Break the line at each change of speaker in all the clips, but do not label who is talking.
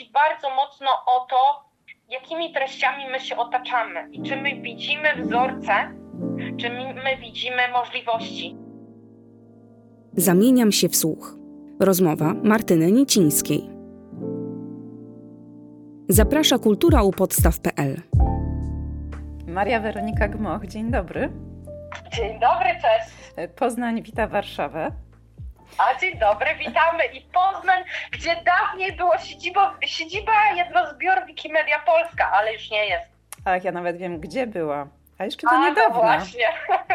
chodzi bardzo mocno o to, jakimi treściami my się otaczamy i czy my widzimy wzorce, czy my widzimy możliwości.
Zamieniam się w słuch. Rozmowa Martyny Nicińskiej. Zaprasza kultura u podstaw.pl.
Maria Weronika Gmoch, dzień dobry.
Dzień dobry, cześć.
Poznań wita Warszawę.
A dzień dobry, witamy i Poznań, gdzie dawniej było siedziba, siedziba jednozbiór Wikimedia Polska, ale już nie jest.
Ach, ja nawet wiem, gdzie była. A jeszcze do A, niedawna.
No właśnie.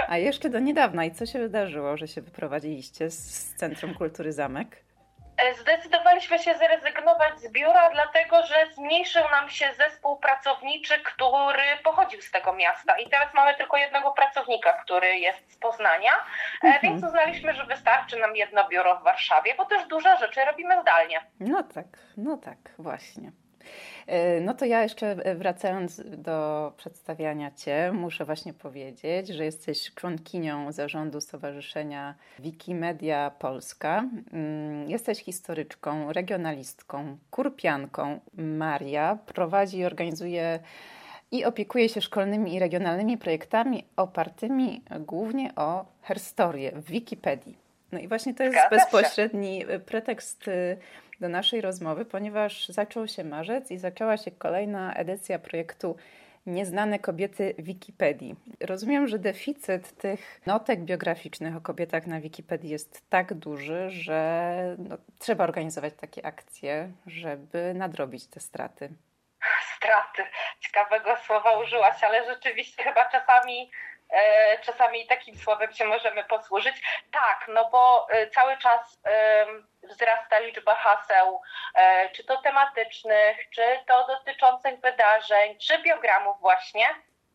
A jeszcze do niedawna. I co się wydarzyło, że się wyprowadziliście z Centrum Kultury Zamek?
Zdecydowaliśmy się zrezygnować z biura, dlatego że zmniejszył nam się zespół pracowniczy, który pochodził z tego miasta. I teraz mamy tylko jednego pracownika, który jest z Poznania, e, mhm. więc uznaliśmy, że wystarczy nam jedno biuro w Warszawie, bo też duże rzeczy robimy zdalnie.
No tak, no tak, właśnie. E, no to ja jeszcze e, wracając do przedstawiania Cię, muszę właśnie powiedzieć, że jesteś członkinią zarządu Stowarzyszenia Wikimedia Polska. Mm, jesteś historyczką, regionalistką, kurpianką. Maria prowadzi i organizuje i opiekuje się szkolnymi i regionalnymi projektami opartymi głównie o historię w Wikipedii. No i właśnie to jest bezpośredni pretekst y, do naszej rozmowy, ponieważ zaczął się marzec i zaczęła się kolejna edycja projektu Nieznane kobiety Wikipedii. Rozumiem, że deficyt tych notek biograficznych o kobietach na Wikipedii jest tak duży, że no, trzeba organizować takie akcje, żeby nadrobić te straty.
Straty. Ciekawego słowa użyłaś, ale rzeczywiście chyba czasami E, czasami takim słowem się możemy posłużyć. Tak, no bo e, cały czas wzrasta liczba haseł, e, czy to tematycznych, czy to dotyczących wydarzeń, czy biogramów właśnie,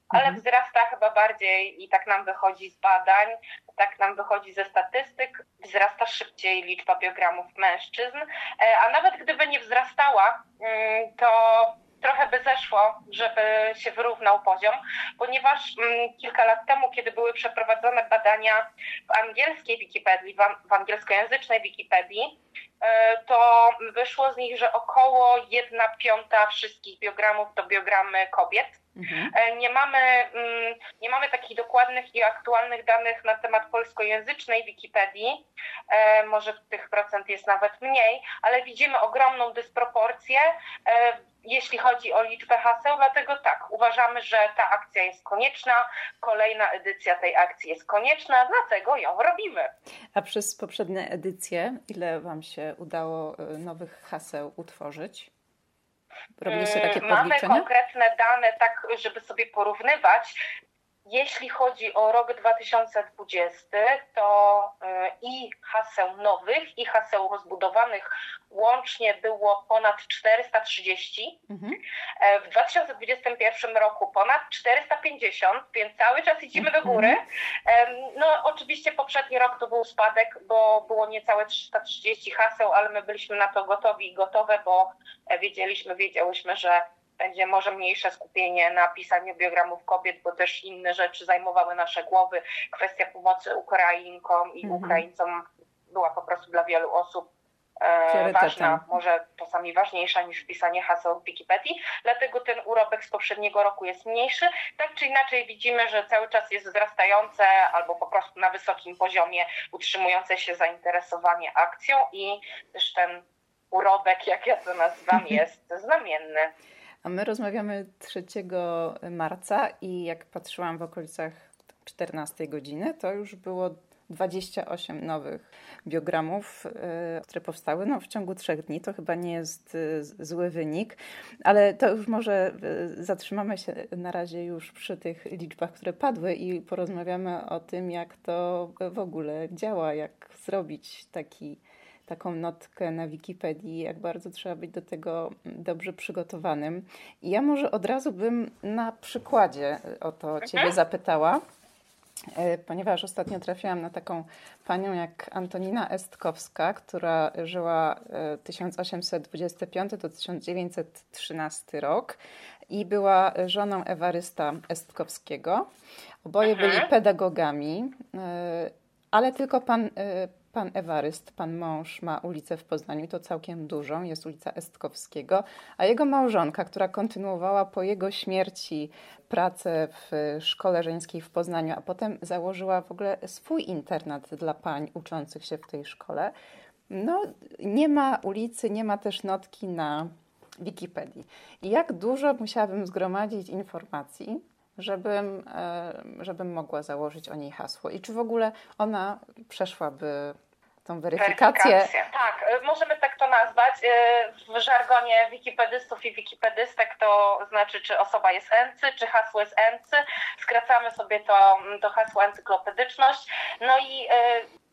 ale mhm. wzrasta chyba bardziej i tak nam wychodzi z badań, tak nam wychodzi ze statystyk, wzrasta szybciej liczba biogramów mężczyzn, a nawet gdyby nie wzrastała, mm, to trochę by zeszło, żeby się wyrównał poziom, ponieważ mm, kilka lat temu, kiedy były przeprowadzone badania w angielskiej Wikipedii, w angielskojęzycznej Wikipedii, e, to wyszło z nich, że około 1 piąta wszystkich biogramów to biogramy kobiet. Mhm. E, nie, mamy, mm, nie mamy takich dokładnych i aktualnych danych na temat polskojęzycznej Wikipedii. E, może tych procent jest nawet mniej, ale widzimy ogromną dysproporcję jeśli chodzi o liczbę haseł, dlatego tak, uważamy, że ta akcja jest konieczna, kolejna edycja tej akcji jest konieczna, dlatego ją robimy.
A przez poprzednie edycje, ile Wam się udało y, nowych haseł utworzyć?
Robiliście takie mm, podliczenia? Mamy konkretne dane, tak żeby sobie porównywać. Jeśli chodzi o rok 2020, to e, i haseł nowych, i haseł rozbudowanych łącznie było ponad 430. Mhm. E, w 2021 roku ponad 450, więc cały czas idziemy do góry. Mhm. No oczywiście poprzedni rok to był spadek, bo było niecałe 330 haseł, ale my byliśmy na to gotowi i gotowe, bo e, wiedzieliśmy, wiedziałyśmy, że będzie może mniejsze skupienie na pisaniu biogramów kobiet, bo też inne rzeczy zajmowały nasze głowy. Kwestia pomocy Ukrainkom i mhm. Ukraińcom była po prostu dla wielu osób e, ważna, może czasami ważniejsza niż pisanie haseł w Wikipedii, dlatego ten urobek z poprzedniego roku jest mniejszy. Tak czy inaczej widzimy, że cały czas jest wzrastające albo po prostu na wysokim poziomie utrzymujące się zainteresowanie akcją i też ten urobek, jak ja to nazywam, jest znamienny.
A my rozmawiamy 3 marca i jak patrzyłam w okolicach 14 godziny, to już było 28 nowych biogramów, e, które powstały no, w ciągu trzech dni. To chyba nie jest e, zły wynik, ale to już może e, zatrzymamy się na razie już przy tych liczbach, które padły i porozmawiamy o tym, jak to w ogóle działa, jak zrobić taki taką notkę na Wikipedii, jak bardzo trzeba być do tego dobrze przygotowanym. I ja może od razu bym na przykładzie o to. Ciebie zapytała, e, ponieważ ostatnio trafiłam na taką panią jak Antonina Estkowska, która żyła 1825 e, do 1913 rok i była żoną Ewarysta Estkowskiego. Oboje byli mhm. pedagogami, e, ale tylko pan Pan Ewaryst, pan mąż, ma ulicę w Poznaniu, to całkiem dużą, jest ulica Estkowskiego, a jego małżonka, która kontynuowała po jego śmierci pracę w szkole żeńskiej w Poznaniu, a potem założyła w ogóle swój internat dla pań uczących się w tej szkole, no nie ma ulicy, nie ma też notki na Wikipedii. I jak dużo musiałabym zgromadzić informacji, żebym, e, żebym mogła założyć o niej hasło. I czy w ogóle ona przeszłaby tą weryfikację? weryfikację.
Tak, e, możemy tak to nazwać. E, w żargonie wikipedystów i wikipedystek to znaczy, czy osoba jest ency, czy hasło jest ency. Skracamy sobie to, to hasło encyklopedyczność. No i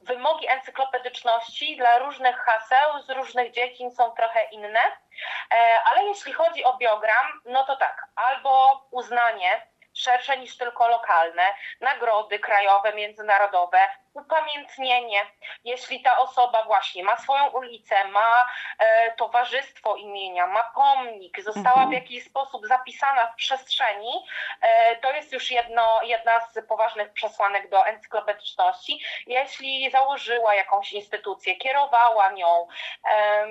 wymogi encyklopedyczności dla różnych haseł z różnych dziedzin są trochę inne, ale jeśli chodzi o biogram, no to tak, albo uznanie szersze niż tylko lokalne, nagrody krajowe, międzynarodowe, upamiętnienie. Jeśli ta osoba właśnie ma swoją ulicę, ma e, towarzystwo imienia, ma pomnik, została mhm. w jakiś sposób zapisana w przestrzeni, e, to jest już jedno, jedna z poważnych przesłanek do encyklopedyczności. Jeśli założyła jakąś instytucję, kierowała nią, e,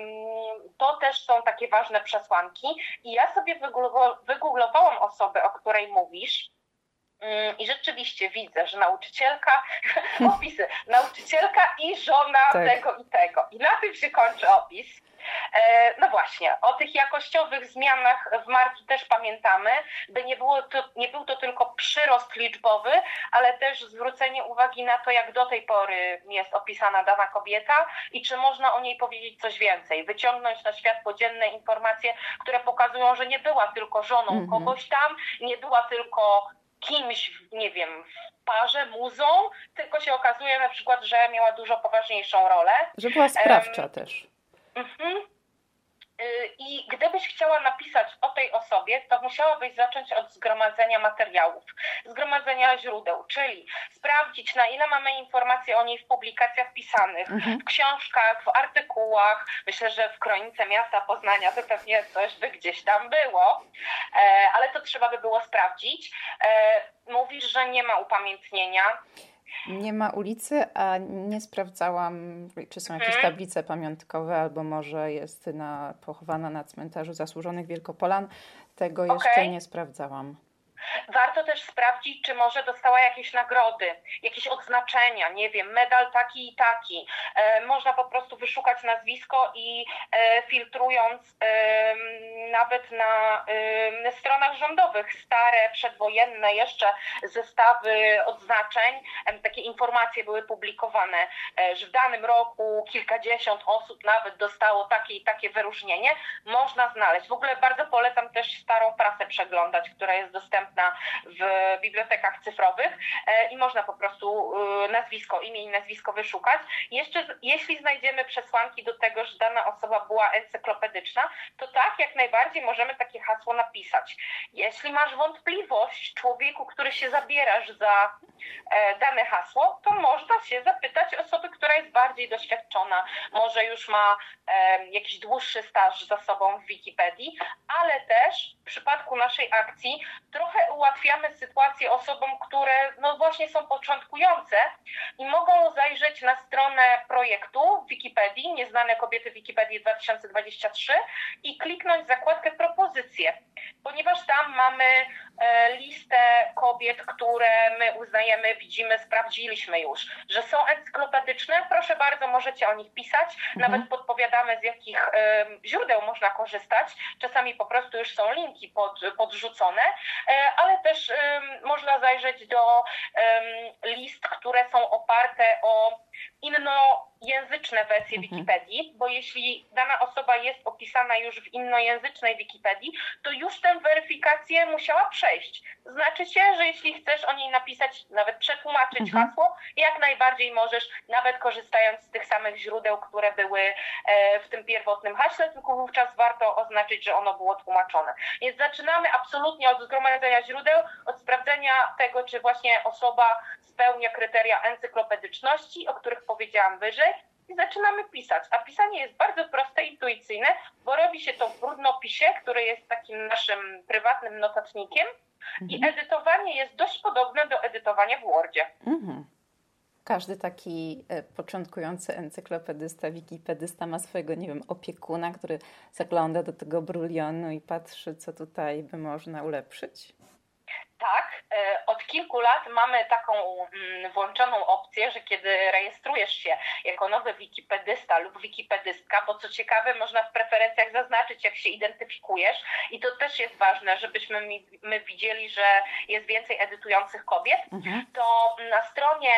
to też są takie ważne przesłanki. I ja sobie wygooglowałam osobę, o której mówisz, I rzeczywiście widzę, że nauczycielka, opisy, nauczycielka i żona tak. tego i tego. I na tym się kończy opis. E, no właśnie, o tych jakościowych zmianach w marki też pamiętamy, by nie, było to, nie był to tylko przyrost liczbowy, ale też zwrócenie uwagi na to, jak do tej pory jest opisana dana kobieta i czy można o niej powiedzieć coś więcej, wyciągnąć na światło dzienne informacje, które pokazują, że nie była tylko żoną mm -hmm. kogoś tam, nie była tylko kimś, nie wiem, w parze, muzą, tylko się okazuje na przykład, że miała dużo poważniejszą rolę.
Że była sprawcza um, też. Mhm.
Y, I gdybyś chciała napisać o tej osobie, to musiałabyś zacząć od zgromadzenia materiałów, zgromadzenia źródeł, czyli sprawdzić, na ile mamy informacji o niej w publikacjach pisanych, mhm. w książkach, w artykułach. Myślę, że w kronice miasta Poznania to pewnie coś by gdzieś tam było, e, ale to trzeba by było sprawdzić. E, mówisz, że nie ma upamiętnienia.
Nie ma ulicy, a nie sprawdzałam, czy są jakieś tablice pamiątkowe, albo może jest na, pochowana na cmentarzu zasłużonych Wielkopolan. Tego okay. jeszcze nie sprawdzałam.
Warto też sprawdzić, czy może dostała jakieś nagrody, jakieś odznaczenia, nie wiem, medal taki i taki. E, można po prostu wyszukać nazwisko i e, filtrując e, nawet na stronach rządowych stare, przedwojenne jeszcze zestawy odznaczeń, takie informacje były publikowane, e, że w danym roku kilkadziesiąt osób nawet dostało takie i takie wyróżnienie. Można znaleźć. W ogóle bardzo polecam też starą prasę przeglądać, która jest dostępna dostępna w bibliotekach cyfrowych e, i można po prostu e, nazwisko, imię i nazwisko wyszukać. Jeszcze jeśli znajdziemy przesłanki do tego, że dana osoba była encyklopedyczna, to tak, jak najbardziej możemy takie hasło napisać. Jeśli masz wątpliwość człowieku, który się zabierasz za e, dane hasło, to można się zapytać osoby, która jest bardziej doświadczona, może już ma jakiś dłuższy staż za sobą w Wikipedii, ale też w przypadku naszej akcji trochę ułatwiamy sytuację osobom, które no właśnie są początkujące i mogą zajrzeć na stronę projektu w Wikipedii, Nieznane Kobiety Wikipedii 2023 i kliknąć zakładkę propozycje, ponieważ tam mamy e, listę kobiet, które my uznajemy, widzimy, sprawdziliśmy już, że są encyklopedyczne. Proszę bardzo, możecie o nich pisać. Mhm. Nawet podpowiadamy, z jakich e, źródeł można korzystać. Czasami po prostu już są linki pod, podrzucone, e, ale też można zajrzeć do list, które są oparte o innojęzyczne wersje mhm. Wikipedii, bo jeśli dana osoba jest opisana już w innojęzycznej Wikipedii, to już tę weryfikację musiała przejść. Znaczy się, że jeśli chcesz o niej napisać, nawet przetłumaczyć mhm. hasło, jak najbardziej możesz, nawet korzystając z tych samych źródeł, które były e, w tym pierwotnym haśle, tylko wówczas warto oznaczyć, że ono było tłumaczone. Więc zaczynamy absolutnie od zgromadzenia źródeł, od sprawdzenia tego, czy właśnie osoba spełnia kryteria encyklopedyczności, o których powiedziałam wyżej, i zaczynamy pisać. A pisanie jest bardzo proste, intuicyjne, bo robi się to w brudnopisie, który jest takim naszym prywatnym notatnikiem, mhm. i edytowanie jest dość podobne do edytowania w Wordzie. Mhm.
każdy taki e, początkujący encyklopedysta, wikipedysta ma swojego, nie wiem, opiekuna, który zagląda do tego brulionu i patrzy, co tutaj by można ulepszyć?
Tak, e, od kilku lat mamy taką mm, włączoną opcję, że kiedy rejestrujesz się jako nowy wikipedysta lub wikipedystka, bo co ciekawe, można w preferencjach zaznaczyć, jak się identyfikujesz i to też jest ważne, żebyśmy my widzieli, że jest więcej edytujących kobiet, mhm. to na stronie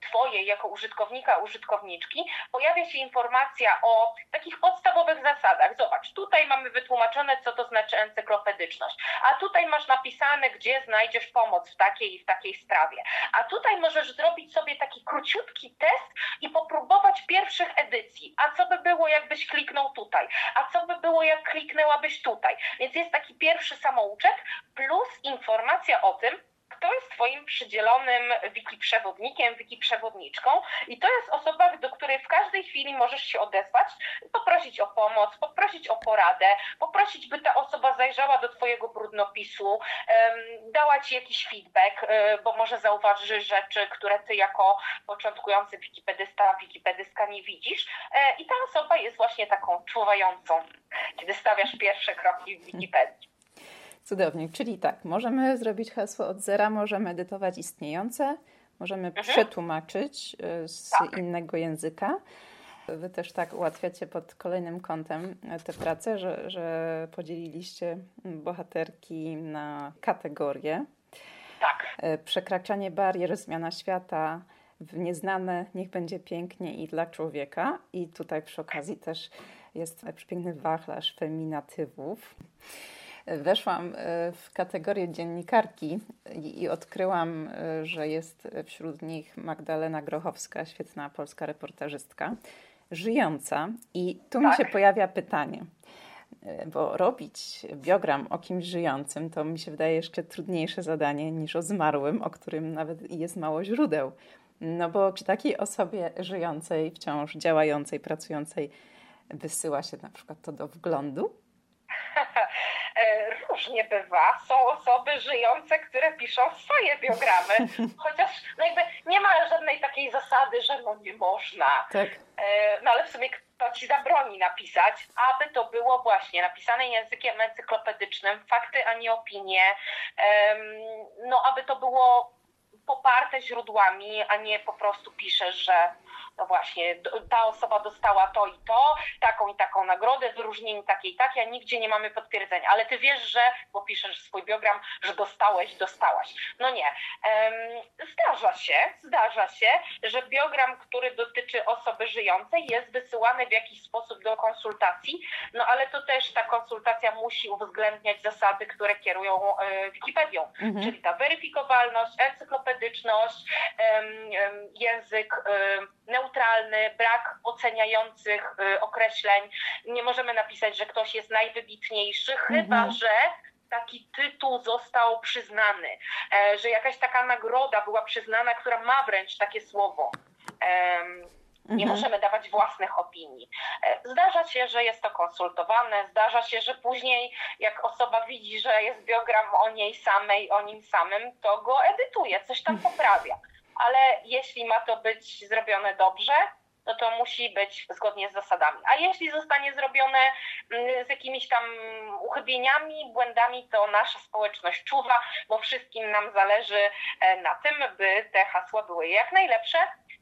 Twojej jako użytkownika, użytkowniczki, pojawia się informacja o takich podstawowych zasadach. Zobacz, tutaj mamy wytłumaczone, co to znaczy encyklopedyczność, a tutaj masz napisane, gdzie znajdziesz pomoc w takiej i w takiej sprawie. A tutaj możesz zrobić sobie taki króciutki test i popróbować pierwszych edycji. A co by było, jakbyś kliknął tutaj? A co by było, jak kliknęłabyś tutaj? Więc jest taki pierwszy samouczek plus informacja o tym, kto jest Twoim przydzielonym wiki przewodnikiem, wiki przewodniczką i to jest osoba, do której w każdej chwili możesz się odezwać, poprosić o pomoc, poprosić o poradę, poprosić, by ta osoba zajrzała do Twojego brudnopisu, dała Ci jakiś feedback, e, bo może zauważy rzeczy, które Ty jako początkujący wikipedysta, wikipedystka nie widzisz e, i ta osoba jest właśnie taką czuwającą, kiedy stawiasz pierwsze kroki w Wikipedii.
Cudownie, czyli tak, możemy zrobić hasło od zera, możemy edytować istniejące, możemy mhm. przetłumaczyć y, z tak. innego języka. Wy też tak ułatwiacie pod kolejnym kątem tę pracę, że, że podzieliliście bohaterki na kategorie.
Tak.
Y, przekraczanie barier, zmiana świata w nieznane, niech będzie pięknie i dla człowieka. I tutaj przy okazji też jest przepiękny wachlarz feminatywów weszłam e, w kategorię dziennikarki i odkryłam, e, że jest wśród nich Magdalena Grochowska, świetna polska reportażystka, żyjąca. I tu tak. mi się pojawia pytanie e, bo robić biogram o kimś żyjącym to mi się wydaje jeszcze trudniejsze zadanie niż o zmarłym, o którym nawet jest mało źródeł. No bo czy takiej osobie żyjącej, wciąż działającej, pracującej wysyła się na przykład to do wglądu?
E, różnie bywa. Są osoby żyjące, które piszą swoje biogramy, chociaż no jakby nie ma żadnej takiej zasady, że no nie można. Tak. E, no ale w sumie kto ci zabroni napisać, aby to było właśnie napisane językiem encyklopedycznym, fakty, a nie opinie, no aby to było poparte źródłami, a nie po prostu piszesz, że no właśnie, ta osoba dostała to i to, taką i taką nagrodę, wyróżnienie takie i takie, a nigdzie nie mamy potwierdzenia. Ale ty wiesz, że, bo piszesz swój biogram, że dostałeś, dostałaś. No nie. Zdarza się, zdarza się, że biogram, który dotyczy osoby żyjącej, jest wysyłany w jakiś sposób do konsultacji, no ale to też ta konsultacja musi uwzględniać zasady, które kierują e, Wikipedią, mhm. czyli ta weryfikowalność, encyklopedyczność, język neutralny, brak oceniających y, określeń. Nie możemy napisać, że ktoś jest najwybitniejszy, mhm. chyba że taki tytuł został przyznany, e, że jakaś taka nagroda była przyznana, która ma wręcz takie słowo. Nie mhm. możemy dawać własnych opinii. E, zdarza się, że jest to konsultowane, zdarza się, że później, jak osoba widzi, że jest biogram o niej samej, o nim samym, to go edytuje, coś tam poprawia ale jeśli ma to być zrobione dobrze, no to musi być zgodnie z zasadami. A jeśli zostanie zrobione mm, z jakimiś tam uchybieniami, błędami, to nasza społeczność czuwa, bo wszystkim nam zależy e, na tym, by te hasła były jak najlepsze,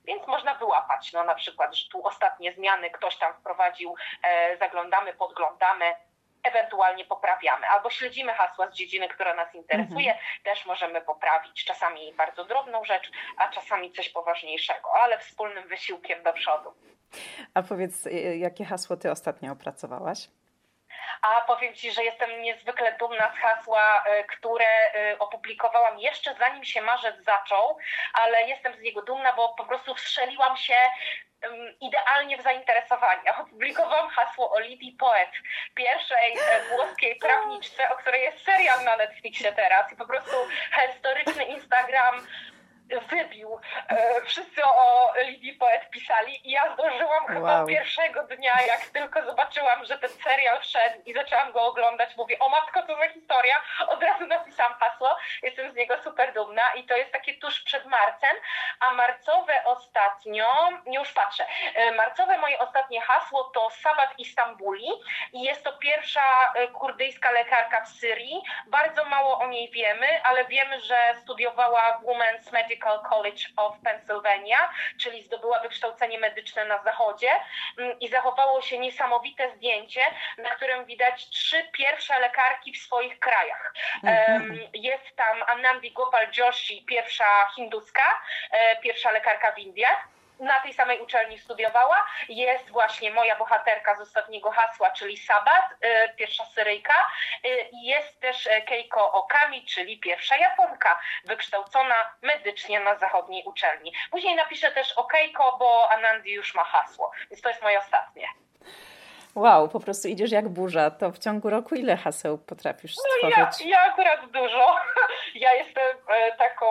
więc można wyłapać. No na przykład, że tu ostatnie zmiany ktoś tam wprowadził, e, zaglądamy, podglądamy, ewentualnie poprawiamy. Albo śledzimy hasła z dziedziny, która nas interesuje, mhm. też możemy poprawić. Czasami bardzo drobną rzecz, a czasami coś poważniejszego, ale wspólnym wysiłkiem do przodu.
A powiedz, y, jakie hasło ty ostatnio opracowałaś?
A powiem Ci, że jestem niezwykle dumna z hasła, y, które opublikowałam jeszcze zanim się marzec zaczął, ale jestem z niego dumna, bo po prostu wstrzeliłam się idealnie w zainteresowania. Opublikowałam hasło o Lidii Poet, pierwszej e, włoskiej prawniczce, o której jest serial na Netflixie teraz i po prostu historyczny Instagram wybił. E, wszyscy o Lidii Poet pisali i ja zdążyłam chyba
Wow.
pierwszego dnia, jak tylko zobaczyłam, że ten serial wszedł i zaczęłam go oglądać, mówię, o matko, co za historia, od razu napisałam hasło, jestem z niego super dumna i to jest takie tuż przed marcem, a marcowe ostatnio, już patrzę, e, marcowe moje ostatnie hasło to Sabat Istambuli i jest to pierwsza e, kurdyjska lekarka w Syrii. Bardzo mało o niej wiemy, ale wiemy, że studiowała w Women's Medical College of Pennsylvania, czyli zdobyła wykształcenie medyczne na zachodzie Mm, i zachowało się niesamowite zdjęcie, na którym widać trzy pierwsze lekarki w swoich krajach. Em, Jest tam Anandi Gopal Joshi, pierwsza hinduska, e, pierwsza lekarka w Indiach. Na tej samej uczelni studiowała. Jest właśnie moja bohaterka z ostatniego hasła, czyli Sabat, e, pierwsza Syryjka. I Jest też e, Keiko Okami, czyli pierwsza Japonka, wykształcona medycznie na zachodniej uczelni. Później napiszę też o Keiko, bo Anandi już ma hasło, więc to jest moje ostatnie.
Wow, po prostu idziesz jak burza. To w ciągu roku ile haseł potrafisz
No ja,
stworzyć?
ja akurat dużo. Ja jestem e, taką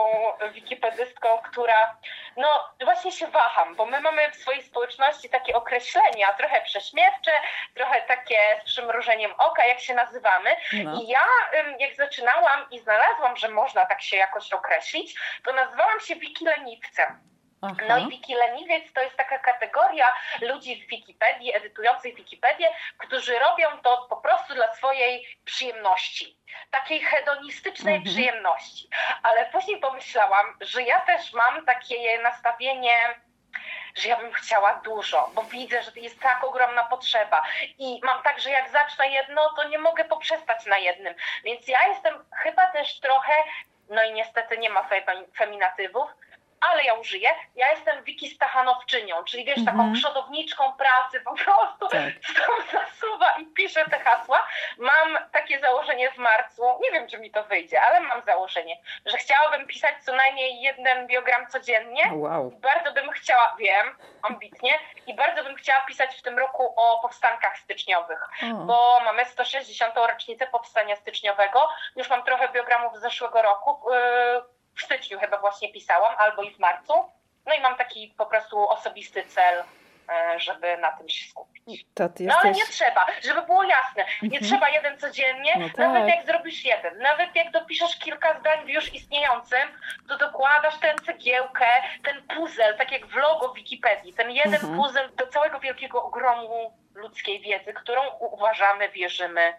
wikipedystką, która no właśnie się waham, bo my mamy w swojej społeczności takie określenia, trochę prześmiewcze, trochę takie z przymrużeniem oka, jak się nazywamy.
No.
I ja jak zaczynałam i znalazłam, że można tak się jakoś określić, to nazywałam się wikileniwcem. No
Aha.
i wikileniwiec to jest taka kategoria ludzi w Wikipedii, edytujących Wikipedię, którzy robią to po prostu dla swojej przyjemności. Takiej hedonistycznej
Mhm.
przyjemności. Ale później pomyślałam, że ja też mam takie nastawienie że ja bym chciała dużo, bo widzę, że jest tak ogromna potrzeba i mam tak, że jak zacznę jedno, to nie mogę poprzestać na jednym. Więc ja jestem chyba też trochę, no i niestety nie ma femi- feminatywów, ale ja użyję, ja jestem Wiki Stachanowczynią, czyli wiesz, taką
Mhm.
przodowniczką pracy, po prostu
Tak.
zasuwa i piszę te hasła. Mam takie założenie w marcu, nie wiem, czy mi to wyjdzie, ale mam założenie, że chciałabym pisać co najmniej jeden biogram codziennie.
Wow.
Bardzo bym chciała, wiem, ambitnie, i bardzo bym chciała pisać w tym roku o powstankach styczniowych,
O.
bo mamy 160. rocznicę powstania styczniowego. Już mam trochę biogramów z zeszłego roku. yy, W styczniu chyba właśnie pisałam, albo i w marcu. No i mam taki po prostu osobisty cel, yy, żeby na tym się skupić.
Ty
No ale
jesteś...
nie trzeba, żeby było jasne. Nie
Mhm.
trzeba jeden codziennie,
No
nawet
tak.
jak zrobisz jeden, nawet jak dopiszesz kilka zdań w już istniejącym, to dokładasz tę cegiełkę, ten puzzle, tak jak w logo Wikipedii, ten jeden
Mhm.
puzzle do całego wielkiego ogromu ludzkiej wiedzy, którą uważamy, wierzymy,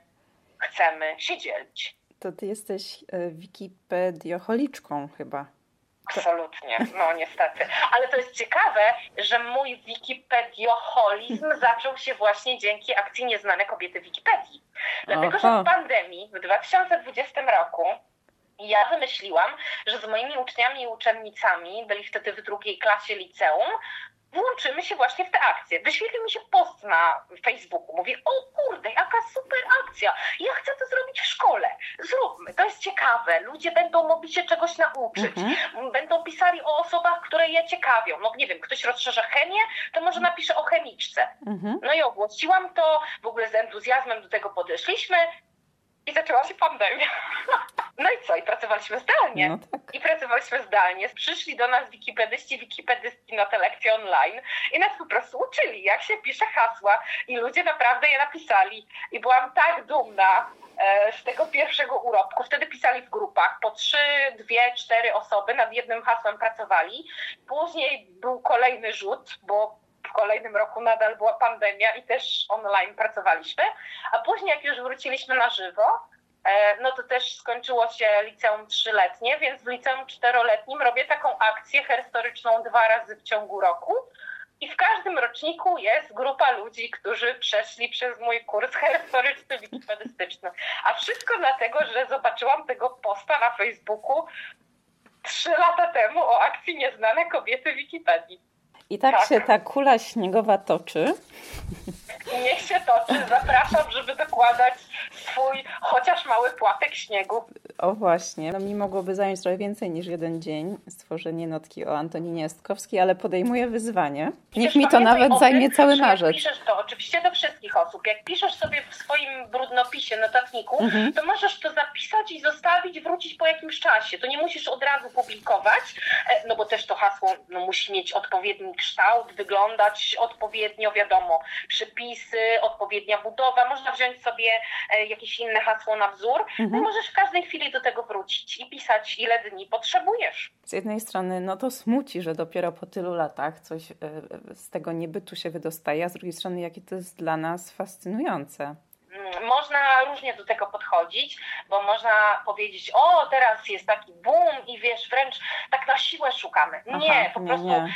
chcemy się dzielić.
To ty jesteś e, wikipediocholiczką chyba.
Absolutnie, no niestety. Ale to jest ciekawe, że mój wikipedioholizm zaczął się właśnie dzięki akcji Nieznane Kobiety Wikipedii. Dlatego, że
Aha.
w pandemii w 2020 roku ja wymyśliłam, że z moimi uczniami i uczennicami, byli wtedy w drugiej klasie liceum, włączymy się właśnie w tę akcję. Wyświetlił mi się post na Facebooku. Mówię, o kurde, jaka super akcja. Ja chcę to zrobić w szkole. Zróbmy, to jest ciekawe. Ludzie będą mogli się czegoś nauczyć.
Mhm.
Będą pisali o osobach, które je ciekawią. No nie wiem, ktoś rozszerza chemię, to może napisze o chemiczce.
Mhm.
No i ogłosiłam to, w ogóle z entuzjazmem do tego podeszliśmy i zaczęła się pandemia. No i co? I pracowaliśmy zdalnie.
No tak.
I pracowaliśmy zdalnie. Przyszli do nas wikipedyści, wikipedystki na te lekcje online i nas po prostu uczyli, jak się pisze hasła. I ludzie naprawdę je napisali. I byłam tak dumna e, z tego pierwszego urobku. Wtedy pisali w grupach, po trzy, dwie, cztery osoby nad jednym hasłem pracowali. Później był kolejny rzut, bo w kolejnym roku nadal była pandemia i też online pracowaliśmy. A później, jak już wróciliśmy na żywo, E, no to też skończyło się liceum trzyletnie, więc w liceum czteroletnim robię taką akcję historyczną dwa razy w ciągu roku. I w każdym roczniku jest grupa ludzi, którzy przeszli przez mój kurs historyczny wikipedystyczny. A wszystko dlatego, że zobaczyłam tego posta na Facebooku trzy lata temu o akcji Nieznane Kobiety Wikipedii.
I tak,
Tak.
się ta kula śniegowa toczy.
I niech się toczy. Zapraszam, żeby dokładać swój chociaż mały płatek śniegu.
O właśnie, no mi mogłoby zająć trochę więcej niż jeden dzień stworzenie notki o Antoninie Jastkowskiej, ale podejmuję wyzwanie. Niech
Przecież
mi to nawet
o
zajmie
tym,
cały marzec.
piszesz to oczywiście do wszystkich osób. Jak piszesz sobie w swoim brudnopisie, notatniku,
Mhm.
to możesz to zapisać i zostawić, wrócić po jakimś czasie. To nie musisz od razu publikować, e, no bo też to hasło no, musi mieć odpowiedni kształt, wyglądać odpowiednio, wiadomo, przypisy, odpowiednia budowa. Można wziąć sobie e, jakieś inne hasło na wzór, no mhm. no możesz w każdej chwili do tego wrócić i pisać, ile dni potrzebujesz.
Z jednej strony, no to smuci, że dopiero po tylu latach coś z tego niebytu się wydostaje, a z drugiej strony, jakie to jest dla nas fascynujące
można różnie do tego podchodzić, bo można powiedzieć, o teraz jest taki boom i wiesz, wręcz tak na siłę szukamy. Nie, Aha, po nie, prostu nie.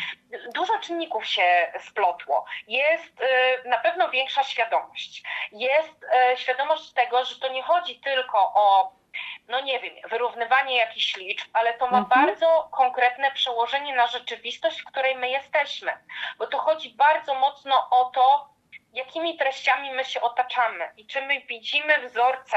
dużo czynników się splotło. Jest y, na pewno większa świadomość. Jest y, świadomość tego, że to nie chodzi tylko o no nie wiem, wyrównywanie jakichś liczb, ale to ma mhm. bardzo konkretne przełożenie na rzeczywistość, w której my jesteśmy. Bo to chodzi bardzo mocno o to, jakimi treściami my się otaczamy i czy my widzimy wzorce,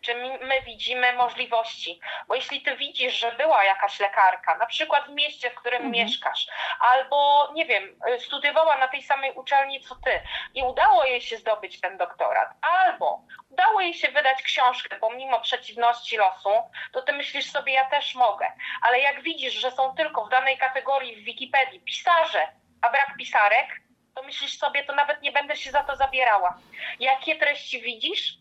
czy my widzimy możliwości. Bo jeśli ty widzisz, że była jakaś lekarka, na przykład w mieście, w którym mhm. mieszkasz, albo nie wiem, studiowała na tej samej uczelni co ty i udało jej się zdobyć ten doktorat, albo udało jej się wydać książkę pomimo przeciwności losu, to ty myślisz sobie, ja też mogę. Ale jak widzisz, że są tylko w danej kategorii w Wikipedii pisarze, a brak pisarek, to myślisz sobie, to nawet nie będę się za to zabierała. Jakie treści widzisz,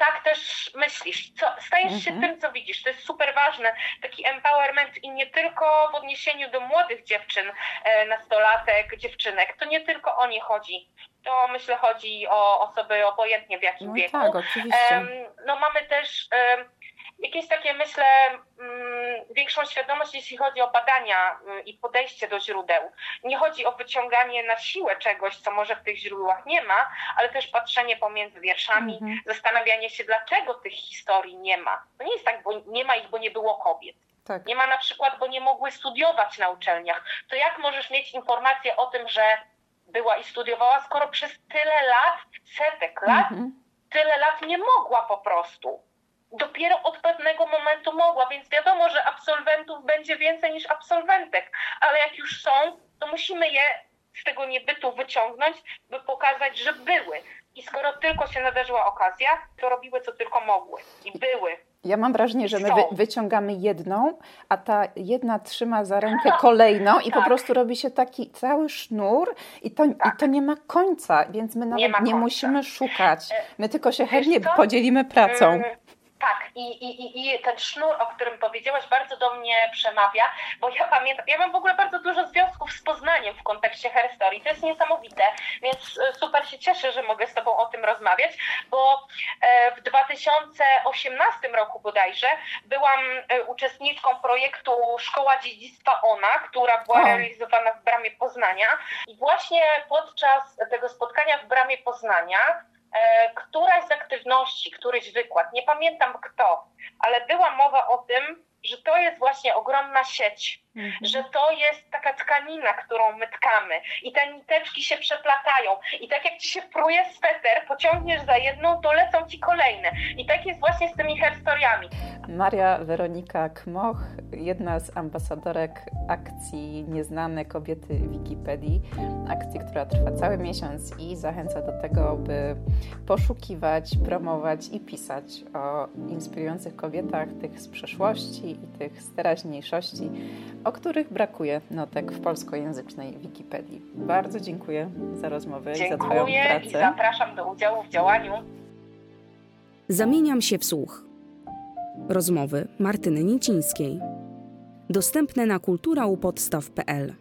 tak też myślisz. Co, stajesz mhm. się tym, co widzisz. To jest super ważne. Taki empowerment i nie tylko w odniesieniu do młodych dziewczyn, e, nastolatek, dziewczynek. To nie tylko o nie chodzi. To myślę chodzi o osoby obojętnie w jakim
no
wieku.
Tak, oczywiście.
no mamy też jakieś takie, myślę, mm, większą świadomość, jeśli chodzi o badania mm, i podejście do źródeł. Nie chodzi o wyciąganie na siłę czegoś, co może w tych źródłach nie ma, ale też patrzenie pomiędzy wierszami, mhm. zastanawianie się, dlaczego tych historii nie ma. To nie jest tak, bo nie ma ich, bo nie było kobiet. Tak. Nie ma na przykład, bo nie mogły studiować na uczelniach. To jak możesz mieć informację o tym, że była i studiowała, skoro przez tyle lat, setek lat, mhm. tyle lat nie mogła po prostu dopiero od pewnego momentu mogła, więc wiadomo, że absolwentów będzie więcej niż absolwentek, ale jak już są, to musimy je z tego niebytu wyciągnąć, by pokazać, że były. I skoro tylko się nadarzyła okazja, to robiły co tylko mogły i były.
Ja mam wrażenie, że my wy, wyciągamy jedną, a ta jedna trzyma za rękę kolejną i tak. po prostu robi się taki cały sznur i to, tak. i to nie ma końca, więc my nawet nie, nie musimy szukać. E, my tylko się chętnie podzielimy pracą. Mm,
tak, i, i, i ten sznur, o którym powiedziałaś, bardzo do mnie przemawia, bo ja pamiętam, ja mam w ogóle bardzo dużo związków z Poznaniem w kontekście Herstory. To jest niesamowite, więc e, super się cieszę, że mogę z Tobą o tym rozmawiać, bo e, w 2018 roku bodajże byłam e, uczestniczką projektu Szkoła Dziedzictwa ONA, która była realizowana w Bramie Poznania i właśnie podczas tego spotkania w Bramie Poznania któraś z aktywności, któryś wykład, nie pamiętam kto, ale była mowa o tym, że to jest właśnie ogromna sieć, mhm. że to jest taka tkanina, którą my tkamy i te niteczki się przeplatają i tak jak ci się pruje sweter, pociągniesz za jedną, to lecą ci kolejne i tak jest właśnie z tymi herstoriami.
Maria Weronika Kmoch, jedna z ambasadorek akcji Nieznane Kobiety Wikipedii, akcji, która trwa cały miesiąc i zachęca do tego, by poszukiwać, promować i pisać o inspirujących kobietach, tych z przeszłości i tych z teraźniejszości, o których brakuje notek w polskojęzycznej Wikipedii. Bardzo dziękuję za rozmowę
dziękuję
i za Twoją pracę.
i zapraszam do udziału w działaniu.
Zamieniam się w słuch. Rozmowy Martyny Nicińskiej. Dostępne na kulturaupodstaw.pl